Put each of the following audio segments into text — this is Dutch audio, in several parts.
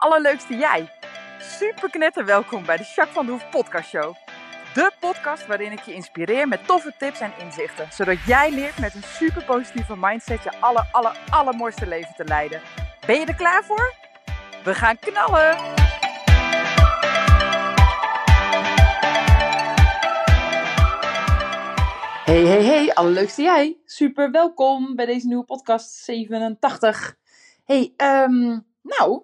allerleukste jij. Super knetter welkom bij de Jacques van de Hoef podcast show. De podcast waarin ik je inspireer met toffe tips en inzichten. Zodat jij leert met een super positieve mindset je aller, aller, allermooiste leven te leiden. Ben je er klaar voor? We gaan knallen! Hey, hey, hey, allerleukste jij. Super welkom bij deze nieuwe podcast 87. Hey, ehm, nou,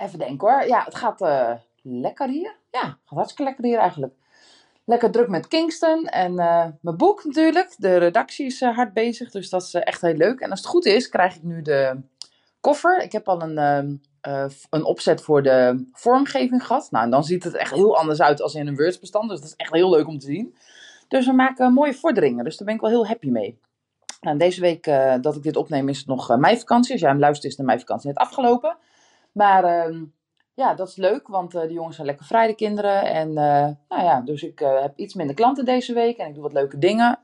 even denken hoor. Ja, het gaat eh, lekker hier. Ja, het gaat hartstikke lekker hier eigenlijk. Lekker druk met Kingston en eh, mijn boek natuurlijk. De redactie is eh, hard bezig, dus dat is echt heel leuk. En als het goed is, krijg ik nu de koffer. Ik heb al een, ehm, een opzet voor de vormgeving gehad. Nou, en dan ziet het echt heel anders uit als in een Word-bestand. Dus dat is echt heel leuk om te zien. Dus we maken mooie vorderingen. Dus daar ben ik wel heel happy mee. Nou, deze week dat ik dit opneem is het nog uh, meivakantie. Als jij hem luistert is de meivakantie net afgelopen. Maar uh, ja, dat is leuk, want de jongens zijn lekker vrij, de kinderen. En nou ja, dus ik heb iets minder klanten deze week en ik doe wat leuke dingen.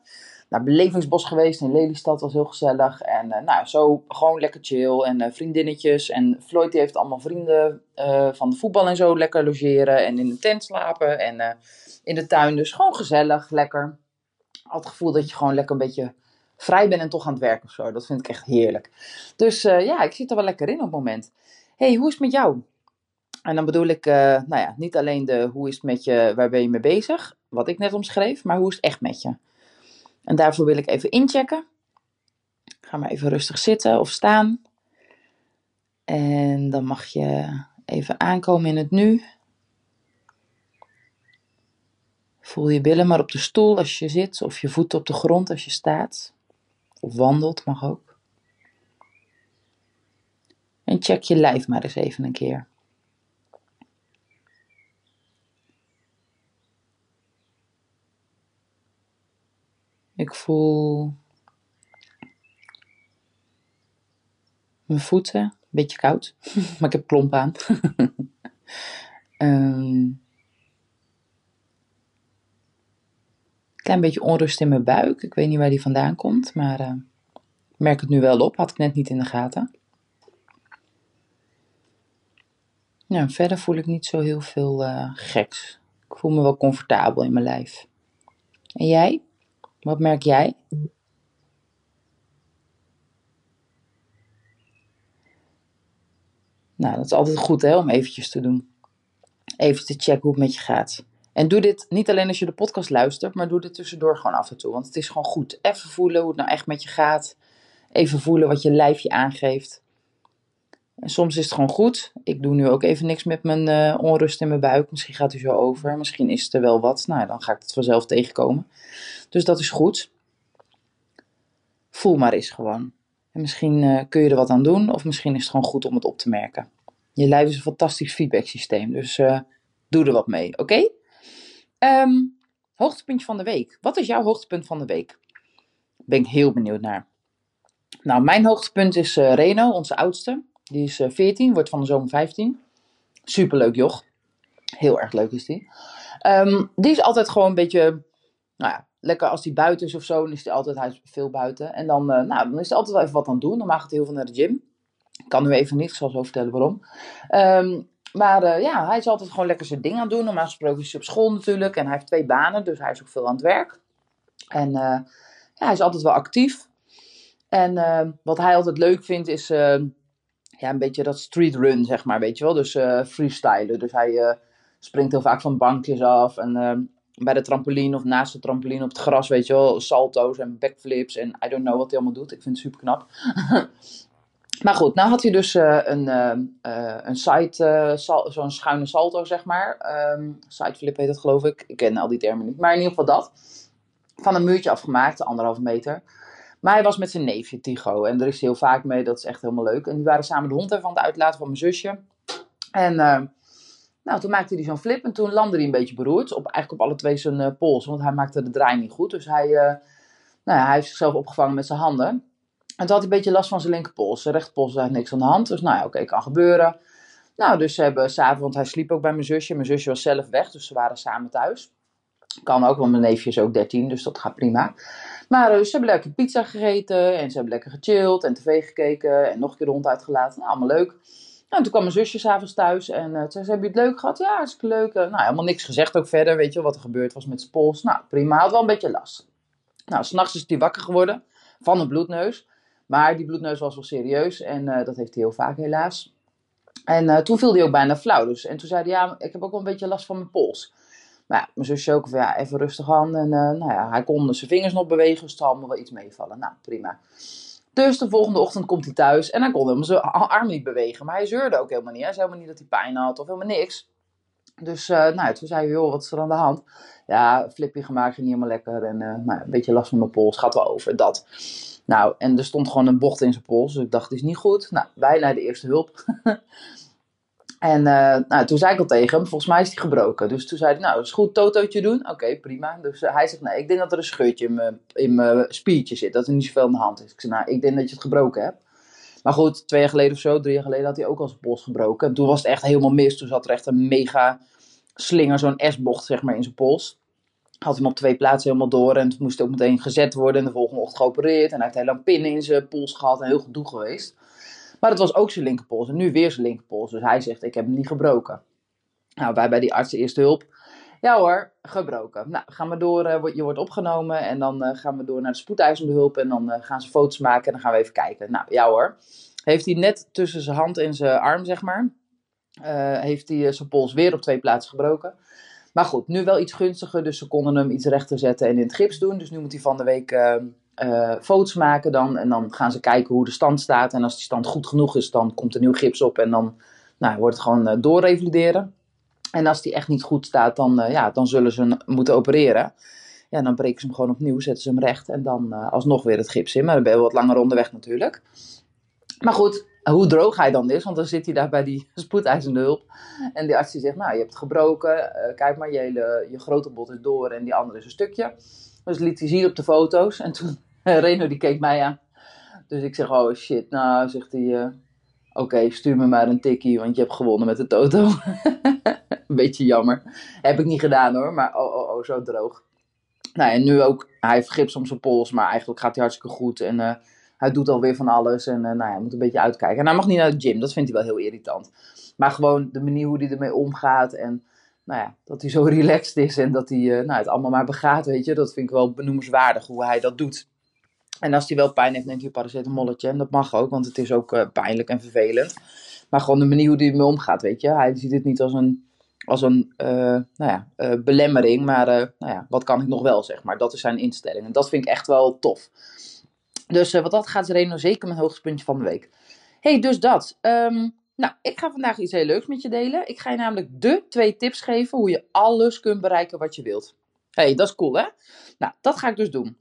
Naar Belevingsbos geweest in Lelystad, was heel gezellig. En nou, zo gewoon lekker chill en vriendinnetjes. En Floyd die heeft allemaal vrienden van de voetbal en zo lekker logeren en in de tent slapen. En in de tuin. Dus gewoon gezellig, lekker. Al het gevoel dat je gewoon lekker een beetje vrij bent en toch aan het werken of zo. Dat vind ik echt heerlijk. Dus ja, ik zit er wel lekker in op het moment. Hey, hoe is het met jou? En dan bedoel ik, uh, nou ja, niet alleen de hoe is het met je, waar ben je mee bezig, wat ik net omschreef, maar hoe is het echt met je? En daarvoor wil ik even inchecken. Ga maar even rustig zitten of staan. En dan mag je even aankomen in het nu. Voel je billen maar op de stoel als je zit, of je voeten op de grond als je staat. Of wandelt, mag ook. En check je lijf maar eens even een keer. Ik voel mijn voeten, een beetje koud, maar ik heb klomp aan. um, klein beetje onrust in mijn buik. Ik weet niet waar die vandaan komt, maar uh, ik merk het nu wel op. Had ik net niet in de gaten. Ja, verder voel ik niet zo heel veel uh, geks. Ik voel me wel comfortabel in mijn lijf. En jij? Wat merk jij? Nou, dat is altijd goed hè, om eventjes te doen. Even te checken hoe het met je gaat. En doe dit niet alleen als je de podcast luistert, maar doe dit tussendoor gewoon af en toe. Want het is gewoon goed. Even voelen hoe het nou echt met je gaat. Even voelen wat je lijf je aangeeft. En soms is het gewoon goed. Ik doe nu ook even niks met mijn uh, onrust in mijn buik. Misschien gaat hij zo over. Misschien is er wel wat. Nou, dan ga ik het vanzelf tegenkomen. Dus dat is goed. Voel maar eens gewoon. En misschien uh, kun je er wat aan doen. Of misschien is het gewoon goed om het op te merken. Je lijf is een fantastisch feedbacksysteem. Dus uh, doe er wat mee. Oké? Um, hoogtepuntje van de week. Wat is jouw hoogtepunt van de week? Ben ik heel benieuwd naar. Nou, mijn hoogtepunt is Reno, onze oudste. Die is uh, 14, wordt van de zomer 15. Superleuk joch. Heel erg leuk is die. Um, die is altijd gewoon een beetje, nou ja, lekker als hij buiten is of zo. Dan is hij altijd, hij is veel buiten. En dan, uh, nou, dan is hij altijd wel even wat aan het doen. Normaal gaat hij heel veel naar de gym. Ik kan nu even niet, ik zal zo vertellen waarom. Um, maar uh, ja, hij is altijd gewoon lekker zijn ding aan het doen. Normaal gesproken is hij op school natuurlijk. En hij heeft twee banen, dus hij is ook veel aan het werk. En ja, hij is altijd wel actief. En wat hij altijd leuk vindt is ja, een beetje dat street run, zeg maar, weet je wel. Dus freestylen. Dus hij springt heel vaak van bankjes af. En bij de trampoline of naast de trampoline op het gras, weet je wel. Salto's en backflips en I don't know wat hij allemaal doet. Ik vind het super knap. Maar goed, nou had hij dus uh, een, uh, een side, sal, zo'n schuine salto, zeg maar. Um, sideflip heet dat, geloof ik. Ik ken al die termen niet. Maar in ieder geval dat. Van een muurtje afgemaakt, anderhalve meter. Maar hij was met zijn neefje Tigo. En daar is hij heel vaak mee. Dat is echt helemaal leuk. En die waren samen de hond even aan het uitlaten van mijn zusje. En nou, toen maakte hij zo'n flip. En toen landde hij een beetje beroerd. Op, eigenlijk op alle twee zijn pols. Want hij maakte de draai niet goed. Dus hij, nou ja, hij heeft zichzelf opgevangen met zijn handen. En toen had hij een beetje last van zijn linkerpols. Zijn rechterpols had niks aan de hand. Dus nou ja, oké, kan gebeuren. Nou, dus ze hebben s'avonds, want hij sliep ook bij mijn zusje. Mijn zusje was zelf weg, dus ze waren samen thuis. Kan ook, want mijn neefje is ook 13, dus dat gaat prima. Maar dus ze hebben lekker pizza gegeten en ze hebben lekker gechilled en tv gekeken en nog een keer de hond uitgelaten. Nou, allemaal leuk. Nou, toen kwam mijn zusje s'avonds thuis en uh, zei ze, heb je het leuk gehad? Ja, hartstikke leuk. nou, helemaal niks gezegd ook verder, weet je wat er gebeurd was met zijn pols. Nou, prima, had wel een beetje last. Nou, s'nachts is hij wakker geworden van een bloedneus. Maar die bloedneus was wel serieus en dat heeft hij heel vaak helaas. En toen viel hij ook bijna flauw. Dus, en toen zei hij, ja, ik heb ook wel een beetje last van mijn pols. Maar ja, mijn zusje ook van ja, even rustig aan. En nou ja, hij kon zijn vingers nog bewegen, dus me wel iets meevallen. Nou, prima. Dus de volgende ochtend komt hij thuis en hij kon helemaal zijn arm niet bewegen. Maar hij zeurde ook helemaal niet. Hij zei helemaal niet dat hij pijn had of helemaal niks. Dus uh, nou, toen zei hij, joh, wat is er aan de hand? Ja, flipje gemaakt, niet helemaal lekker. En uh, nou, een beetje last van mijn pols, gaat wel over, dat. Nou, en er stond gewoon een bocht in zijn pols. Dus ik dacht, het is niet goed. Nou, wij naar de eerste hulp. En uh, nou, toen zei ik al tegen hem, volgens mij is hij gebroken. Dus toen zei hij, nou, is goed, totootje doen? Oké, prima. Dus uh, hij zegt, nee, ik denk dat er een scheurtje in mijn spiertje zit. Dat er niet zoveel aan de hand is. Ik zei, nou, ik denk dat je het gebroken hebt. Maar goed, twee jaar geleden of zo, drie jaar geleden had hij ook al zijn pols gebroken. En toen was het echt helemaal mis. Toen zat er echt een mega slinger, zo'n S-bocht, zeg maar, in zijn pols. Had hem op twee plaatsen helemaal door. En moest ook meteen gezet worden. En de volgende ochtend geopereerd. En hij heeft heel lang pinnen in zijn pols gehad. En heel gedoe geweest. Maar het was ook zijn linkerpols en nu weer zijn linkerpols. Dus hij zegt, ik heb hem niet gebroken. Nou, wij bij die arts eerste hulp. Ja hoor, gebroken. Nou, gaan we door, uh, je wordt opgenomen en dan uh, gaan we door naar de spoedeisende hulp en dan uh, gaan ze foto's maken en dan gaan we even kijken. Nou, ja hoor. Heeft hij net tussen zijn hand en zijn arm, zeg maar, heeft hij zijn pols weer op twee plaatsen gebroken. Maar goed, nu wel iets gunstiger, dus ze konden hem iets rechter zetten en in het gips doen. Dus nu moet hij van de week uh, foto's maken dan. En dan gaan ze kijken hoe de stand staat. En als die stand goed genoeg is, dan komt er nieuw gips op. En dan nou, wordt het gewoon uh, doorrevalideren. En als die echt niet goed staat, dan, uh, ja, dan zullen ze moeten opereren. Ja, dan breken ze hem gewoon opnieuw, zetten ze hem recht. En dan alsnog weer het gips in. Maar dan ben je wat langer onderweg natuurlijk. Maar goed, hoe droog hij dan is. Want dan zit hij daar bij die spoedeisende hulp. En die arts die zegt, nou, je hebt gebroken. kijk maar, je, je grote bot is door en die andere is een stukje. Dus liet hij zien op de foto's. En toen Reno die keek mij aan. Dus ik zeg, oh shit, nou, zegt hij, uh, oké, stuur me maar een tikkie, want je hebt gewonnen met de toto. beetje jammer. Heb ik niet gedaan hoor, maar oh, oh, oh, zo droog. Nou, en nu ook, hij heeft gips om zijn pols, maar eigenlijk gaat hij hartstikke goed. En uh, hij doet alweer van alles en uh, nou ja, moet een beetje uitkijken. En hij mag niet naar de gym, dat vindt hij wel heel irritant. Maar gewoon de manier hoe hij ermee omgaat en nou ja, dat hij zo relaxed is en dat hij nou, het allemaal maar begaat, weet je. Dat vind ik wel benoemenswaardig hoe hij dat doet. En als hij wel pijn heeft, neemt hij een paracetamolletje. En dat mag ook, want het is ook uh, pijnlijk en vervelend. Maar gewoon de manier hoe hij ermee omgaat, weet je. Hij ziet het niet als een, als een uh, nou ja, uh, belemmering. Maar nou ja, wat kan ik nog wel, zeg maar. Dat is zijn instelling. En dat vind ik echt wel tof. Dus wat dat gaat, is Reno zeker mijn hoogtepuntje van de week. hey, dus dat. Um, nou, ik ga vandaag iets heel leuks met je delen. Ik ga je namelijk de twee tips geven hoe je alles kunt bereiken wat je wilt. hey, dat is cool, hè? Nou, dat ga ik dus doen.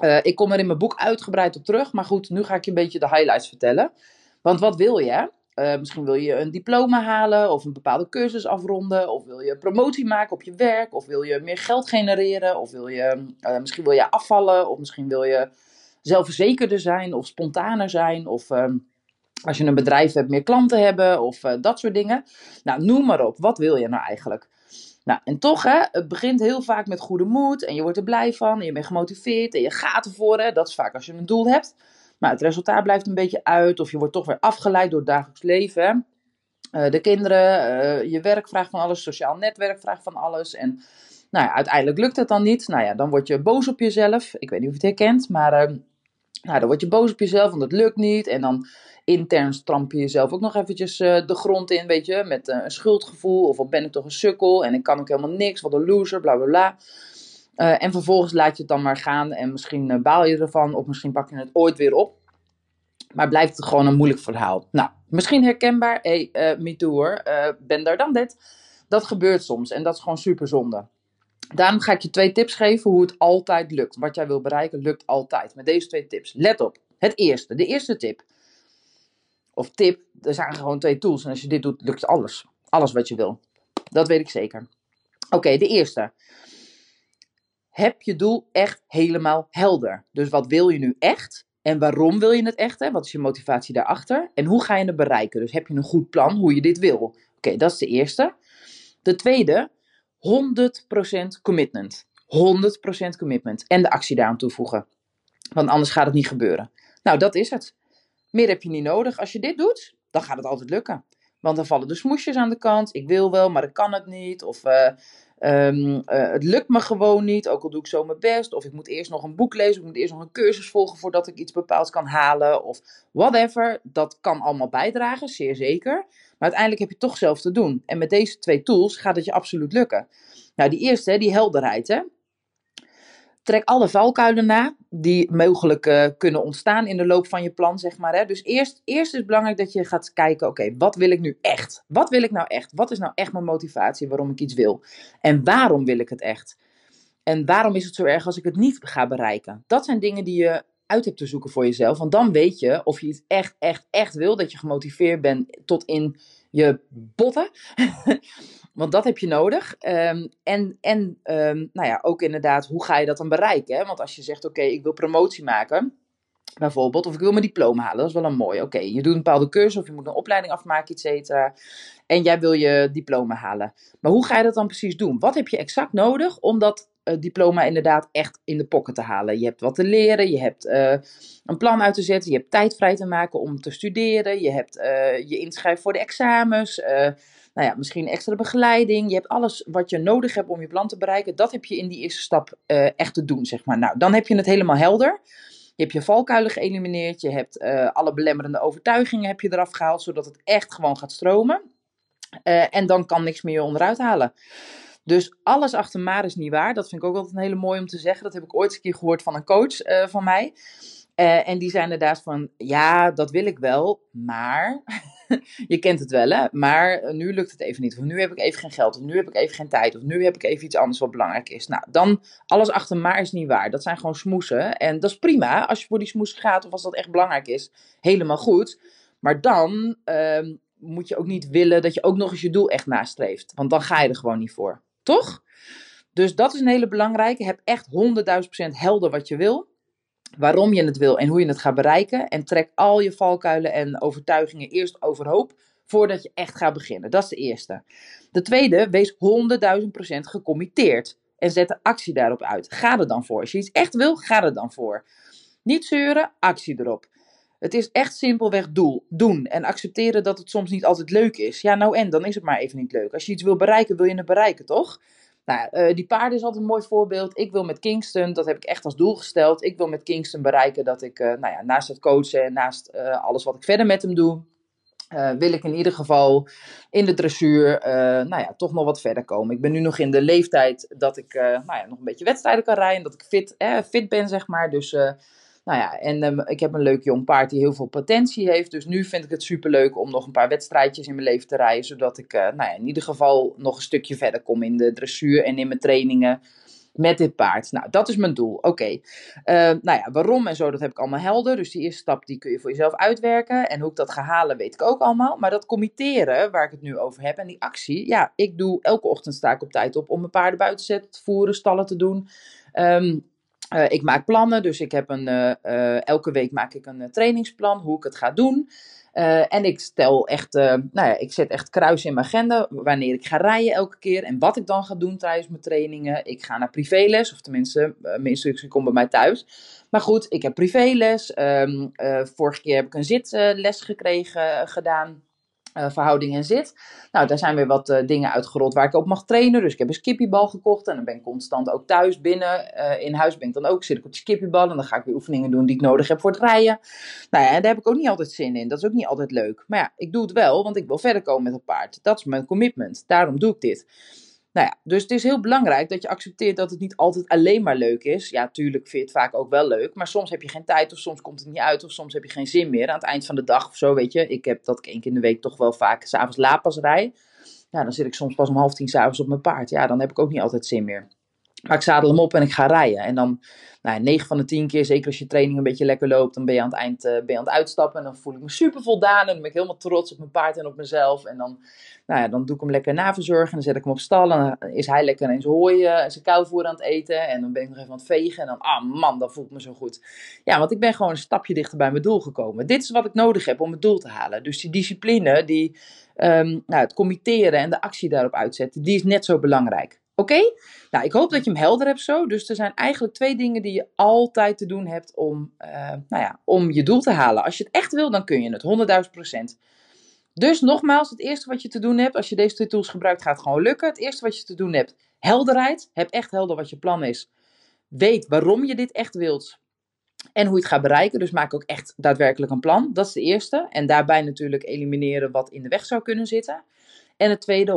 Uh, ik kom er in mijn boek uitgebreid op terug. Maar goed, nu ga ik je een beetje de highlights vertellen. Want wat wil je? Uh, misschien wil je een diploma halen of een bepaalde cursus afronden. Of wil je promotie maken op je werk. Of wil je meer geld genereren. Of wil je, uh, misschien wil je afvallen. Of misschien wil je zelfverzekerder zijn of spontaner zijn. Of ehm, als je een bedrijf hebt, meer klanten hebben. Of dat soort dingen. Nou, noem maar op. Wat wil je nou eigenlijk? Nou, en toch, hè, het begint heel vaak met goede moed en je wordt er blij van en je bent gemotiveerd en je gaat ervoor. Hè. Dat is vaak als je een doel hebt. Maar het resultaat blijft een beetje uit of je wordt toch weer afgeleid door het dagelijks leven. Uh, de kinderen, uh, je werk vraagt van alles, sociaal netwerk vraagt van alles. En nou ja, uiteindelijk lukt het dan niet. Nou ja, dan word je boos op jezelf. Ik weet niet of je het herkent, maar uh, nou, dan word je boos op jezelf, want het lukt niet. En dan intern stramp je jezelf ook nog eventjes uh, de grond in, weet je, met uh, een schuldgevoel. Of wat ben ik toch een sukkel en ik kan ook helemaal niks, wat een loser, bla bla bla. Uh, en vervolgens laat je het dan maar gaan en misschien baal je ervan of misschien pak je het ooit weer op. Maar blijft het gewoon een moeilijk verhaal. Nou, misschien herkenbaar. Hé, hey, me too hoor, ben daar dan dit. Dat gebeurt soms en dat is gewoon super zonde. Daarom ga ik je twee tips geven hoe het altijd lukt. Wat jij wil bereiken, lukt altijd. Met deze twee tips. Let op. Het eerste, de eerste tip of tip, er zijn gewoon twee tools. En als je dit doet, lukt alles. Alles wat je wil. Dat weet ik zeker. Oké, de eerste. Heb je doel echt helemaal helder? Dus wat wil je nu echt? En waarom wil je het echt? Hè? Wat is je motivatie daarachter? En hoe ga je het bereiken? Dus heb je een goed plan hoe je dit wil? Oké, dat is de eerste. De tweede, 100% commitment. 100% commitment. En de actie daaraan toevoegen. Want anders gaat het niet gebeuren. Nou, dat is het. Meer heb je niet nodig. Als je dit doet, dan gaat het altijd lukken. Want dan vallen de smoesjes aan de kant. Ik wil wel, maar ik kan het niet. Of uh, um, uh, het lukt me gewoon niet, ook al doe ik zo mijn best. Of ik moet eerst nog een boek lezen, of ik moet eerst nog een cursus volgen voordat ik iets bepaalds kan halen. Of whatever. Dat kan allemaal bijdragen, zeer zeker. Maar uiteindelijk heb je toch zelf te doen. En met deze twee tools gaat het je absoluut lukken. Nou, die eerste, die helderheid. Hè? Trek alle valkuilen na die mogelijk uh, kunnen ontstaan in de loop van je plan, zeg maar. Hè? Dus eerst, eerst is het belangrijk dat je gaat kijken, oké, wat wil ik nu echt? Wat wil ik nou echt? Wat is nou echt mijn motivatie waarom ik iets wil? En waarom wil ik het echt? En waarom is het zo erg als ik het niet ga bereiken? Dat zijn dingen die je uit hebt te zoeken voor jezelf. Want dan weet je of je iets echt, echt, echt wil. Dat je gemotiveerd bent tot in je botten. Want dat heb je nodig. Um, en en um, nou ja, ook inderdaad, hoe ga je dat dan bereiken? Hè? Want als je zegt, oké, ik wil promotie maken, bijvoorbeeld, of ik wil mijn diploma halen, dat is wel een mooi. Oké, je doet een bepaalde cursus of je moet een opleiding afmaken, et cetera. En jij wil je diploma halen. Maar hoe ga je dat dan precies doen? Wat heb je exact nodig om dat diploma inderdaad echt in de pocket te halen? Je hebt wat te leren, je hebt uh, een plan uit te zetten, je hebt tijd vrij te maken om te studeren, je hebt uh, je inschrijven voor de examens nou ja, misschien extra begeleiding. Je hebt alles wat je nodig hebt om je plan te bereiken. Dat heb je in die eerste stap echt te doen, zeg maar. Nou, dan heb je het helemaal helder. Je hebt je valkuilen geëlimineerd. Je hebt alle belemmerende overtuigingen heb je eraf gehaald, zodat het echt gewoon gaat stromen. En dan kan niks meer onderuit halen. Dus alles achter maar is niet waar. Dat vind ik ook altijd een hele mooi om te zeggen. Dat heb ik ooit een keer gehoord van een coach van mij. en die zei inderdaad van, ja, dat wil ik wel, maar je kent het wel, hè? Maar eh, nu lukt het even niet. Of nu heb ik even geen geld. Of nu heb ik even geen tijd. Of nu heb ik even iets anders wat belangrijk is. Nou, dan alles achter maar is niet waar. Dat zijn gewoon smoesen. En dat is prima als je voor die smoes gaat. Of als dat echt belangrijk is. Helemaal goed. Maar dan uh, moet je ook niet willen dat je ook nog eens je doel echt nastreeft. Want dan ga je er gewoon niet voor. Toch? Dus dat is een hele belangrijke. Heb echt 100.000% helder wat je wil waarom je het wil en hoe je het gaat bereiken. En trek al je valkuilen en overtuigingen eerst overhoop voordat je echt gaat beginnen. Dat is de eerste. De tweede, wees 100.000% gecommitteerd en zet de actie daarop uit. Ga er dan voor. Als je iets echt wil, ga er dan voor. Niet zeuren, actie erop. Het is echt simpelweg doel, doen en accepteren dat het soms niet altijd leuk is. Ja, nou en, dan is het maar even niet leuk. Als je iets wil bereiken, wil je het bereiken, toch? Nou, uh, die paarden is altijd een mooi voorbeeld. Ik wil met Kingston, dat heb ik echt als doel gesteld. Ik wil met Kingston bereiken dat ik, uh, nou ja, naast het coachen en naast uh, alles wat ik verder met hem doe, wil ik in ieder geval in de dressuur, nou ja, toch nog wat verder komen. Ik ben nu nog in de leeftijd dat ik, nou ja, nog een beetje wedstrijden kan rijden, dat ik fit, fit ben, zeg maar. Dus nou ja, en um, ik heb een leuk jong paard die heel veel potentie heeft. Dus nu vind ik het superleuk om nog een paar wedstrijdjes in mijn leven te rijden. Zodat ik uh, nou ja, in ieder geval nog een stukje verder kom in de dressuur en in mijn trainingen met dit paard. Nou, dat is mijn doel. Oké. Uh, nou ja, waarom en zo, dat heb ik allemaal helder. Dus die eerste stap, die kun je voor jezelf uitwerken. En hoe ik dat ga halen, weet ik ook allemaal. Maar dat committeren, waar ik het nu over heb, en die actie. Ja, ik doe elke ochtend sta ik op tijd op om mijn paarden buiten te zetten, te voeren, stallen te doen. Um, uh, ik maak plannen, dus ik heb een, uh, uh, elke week maak ik een trainingsplan hoe ik het ga doen. en ik stel echt, nou ja, ik zet echt kruis in mijn agenda wanneer ik ga rijden elke keer en wat ik dan ga doen tijdens mijn trainingen. Ik ga naar privéles, of tenminste, mijn instructie komt bij mij thuis. Maar goed, ik heb privéles. Um, vorige keer heb ik een zitles gekregen, gedaan uh, verhouding en zit. Nou, daar zijn weer wat uh, dingen uitgerold waar ik ook mag trainen. Dus ik heb een skippiebal gekocht en dan ben ik constant ook thuis binnen. Uh, in huis ben ik dan ook, zit ik op de skippiebal en dan ga ik weer oefeningen doen die ik nodig heb voor het rijden. Nou ja, daar heb ik ook niet altijd zin in. Dat is ook niet altijd leuk. Maar ja, ik doe het wel, want ik wil verder komen met het paard. Dat is mijn commitment. Daarom doe ik dit. Nou ja, dus het is heel belangrijk dat je accepteert dat het niet altijd alleen maar leuk is. Ja, tuurlijk vind je het vaak ook wel leuk, maar soms heb je geen tijd of soms komt het niet uit of soms heb je geen zin meer aan het eind van de dag of zo, weet je. Ik heb dat ik één keer in de week toch wel vaak s'avonds laat pas rij. Ja, dan zit ik soms pas om half tien s'avonds op mijn paard. Ja, dan heb ik ook niet altijd zin meer. Maar ik zadel hem op en ik ga rijden. En dan, nou, 9 van de 10 keer, zeker als je training een beetje lekker loopt, dan ben je aan het eind uh, ben je aan het uitstappen. En dan voel ik me super voldaan. En dan ben ik helemaal trots op mijn paard en op mezelf. En dan, nou ja, dan doe ik hem lekker naverzorgen. En dan zet ik hem op stal. En dan is hij lekker in zijn hooi en zijn kouvoer aan het eten. En dan ben ik nog even aan het vegen. En dan, ah man, dat voelt me zo goed. Ja, want ik ben gewoon een stapje dichter bij mijn doel gekomen. Dit is wat ik nodig heb om het doel te halen. Dus die discipline, die, um, nou, het committeren en de actie daarop uitzetten, die is net zo belangrijk. Oké? Nou, ik hoop dat je hem helder hebt zo. Dus er zijn eigenlijk twee dingen die je altijd te doen hebt om, uh, nou ja, om je doel te halen. Als je het echt wil, dan kun je het 100.000 procent. Dus nogmaals, het eerste wat je te doen hebt, als je deze twee tools gebruikt, gaat gewoon lukken. Het eerste wat je te doen hebt, helderheid. Heb echt helder wat je plan is. Weet waarom je dit echt wilt. En hoe je het gaat bereiken. Dus maak ook echt daadwerkelijk een plan. Dat is de eerste. En daarbij natuurlijk elimineren wat in de weg zou kunnen zitten. En het tweede, 100%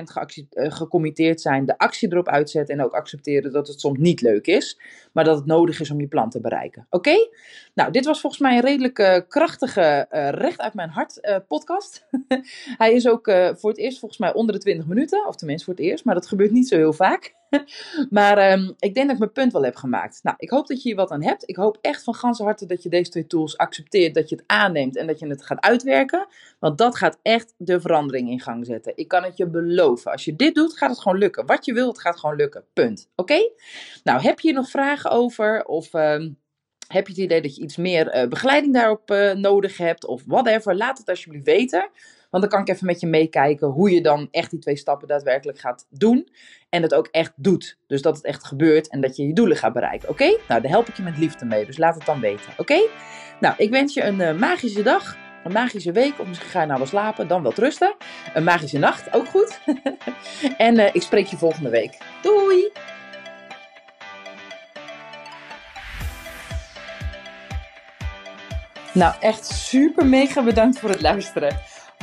uh, gecommitteerd zijn, de actie erop uitzetten en ook accepteren dat het soms niet leuk is, maar dat het nodig is om je plan te bereiken. Oké? Nou, dit was volgens mij een redelijk krachtige, uh, recht uit mijn hart podcast. Hij is ook voor het eerst volgens mij onder de 20 minuten, of tenminste voor het eerst, maar dat gebeurt niet zo heel vaak. maar um, ik denk dat ik mijn punt wel heb gemaakt. Nou, ik hoop dat je hier wat aan hebt. Ik hoop echt van ganse harte dat je deze twee tools accepteert, dat je het aanneemt en dat je het gaat uitwerken. Want dat gaat echt de verandering in gang zetten. Ik kan het je beloven. Als je dit doet, gaat het gewoon lukken. Wat je wilt, het gaat gewoon lukken. Punt. Oké? Nou, heb je hier nog vragen over? Of... Um, heb je het idee dat je iets meer uh, begeleiding daarop uh, nodig hebt? Of whatever, laat het alsjeblieft weten. Want dan kan ik even met je meekijken hoe je dan echt die twee stappen daadwerkelijk gaat doen. En het ook echt doet. Dus dat het echt gebeurt en dat je je doelen gaat bereiken. Oké? Nou, daar help ik je met liefde mee. Dus laat het dan weten. Oké? Nou, ik wens je een uh, magische dag. Een magische week, of misschien ga je nou wel slapen, dan wel rusten. Een magische nacht, ook goed. en uh, ik spreek je volgende week. Doei! Nou, echt super mega bedankt voor het luisteren.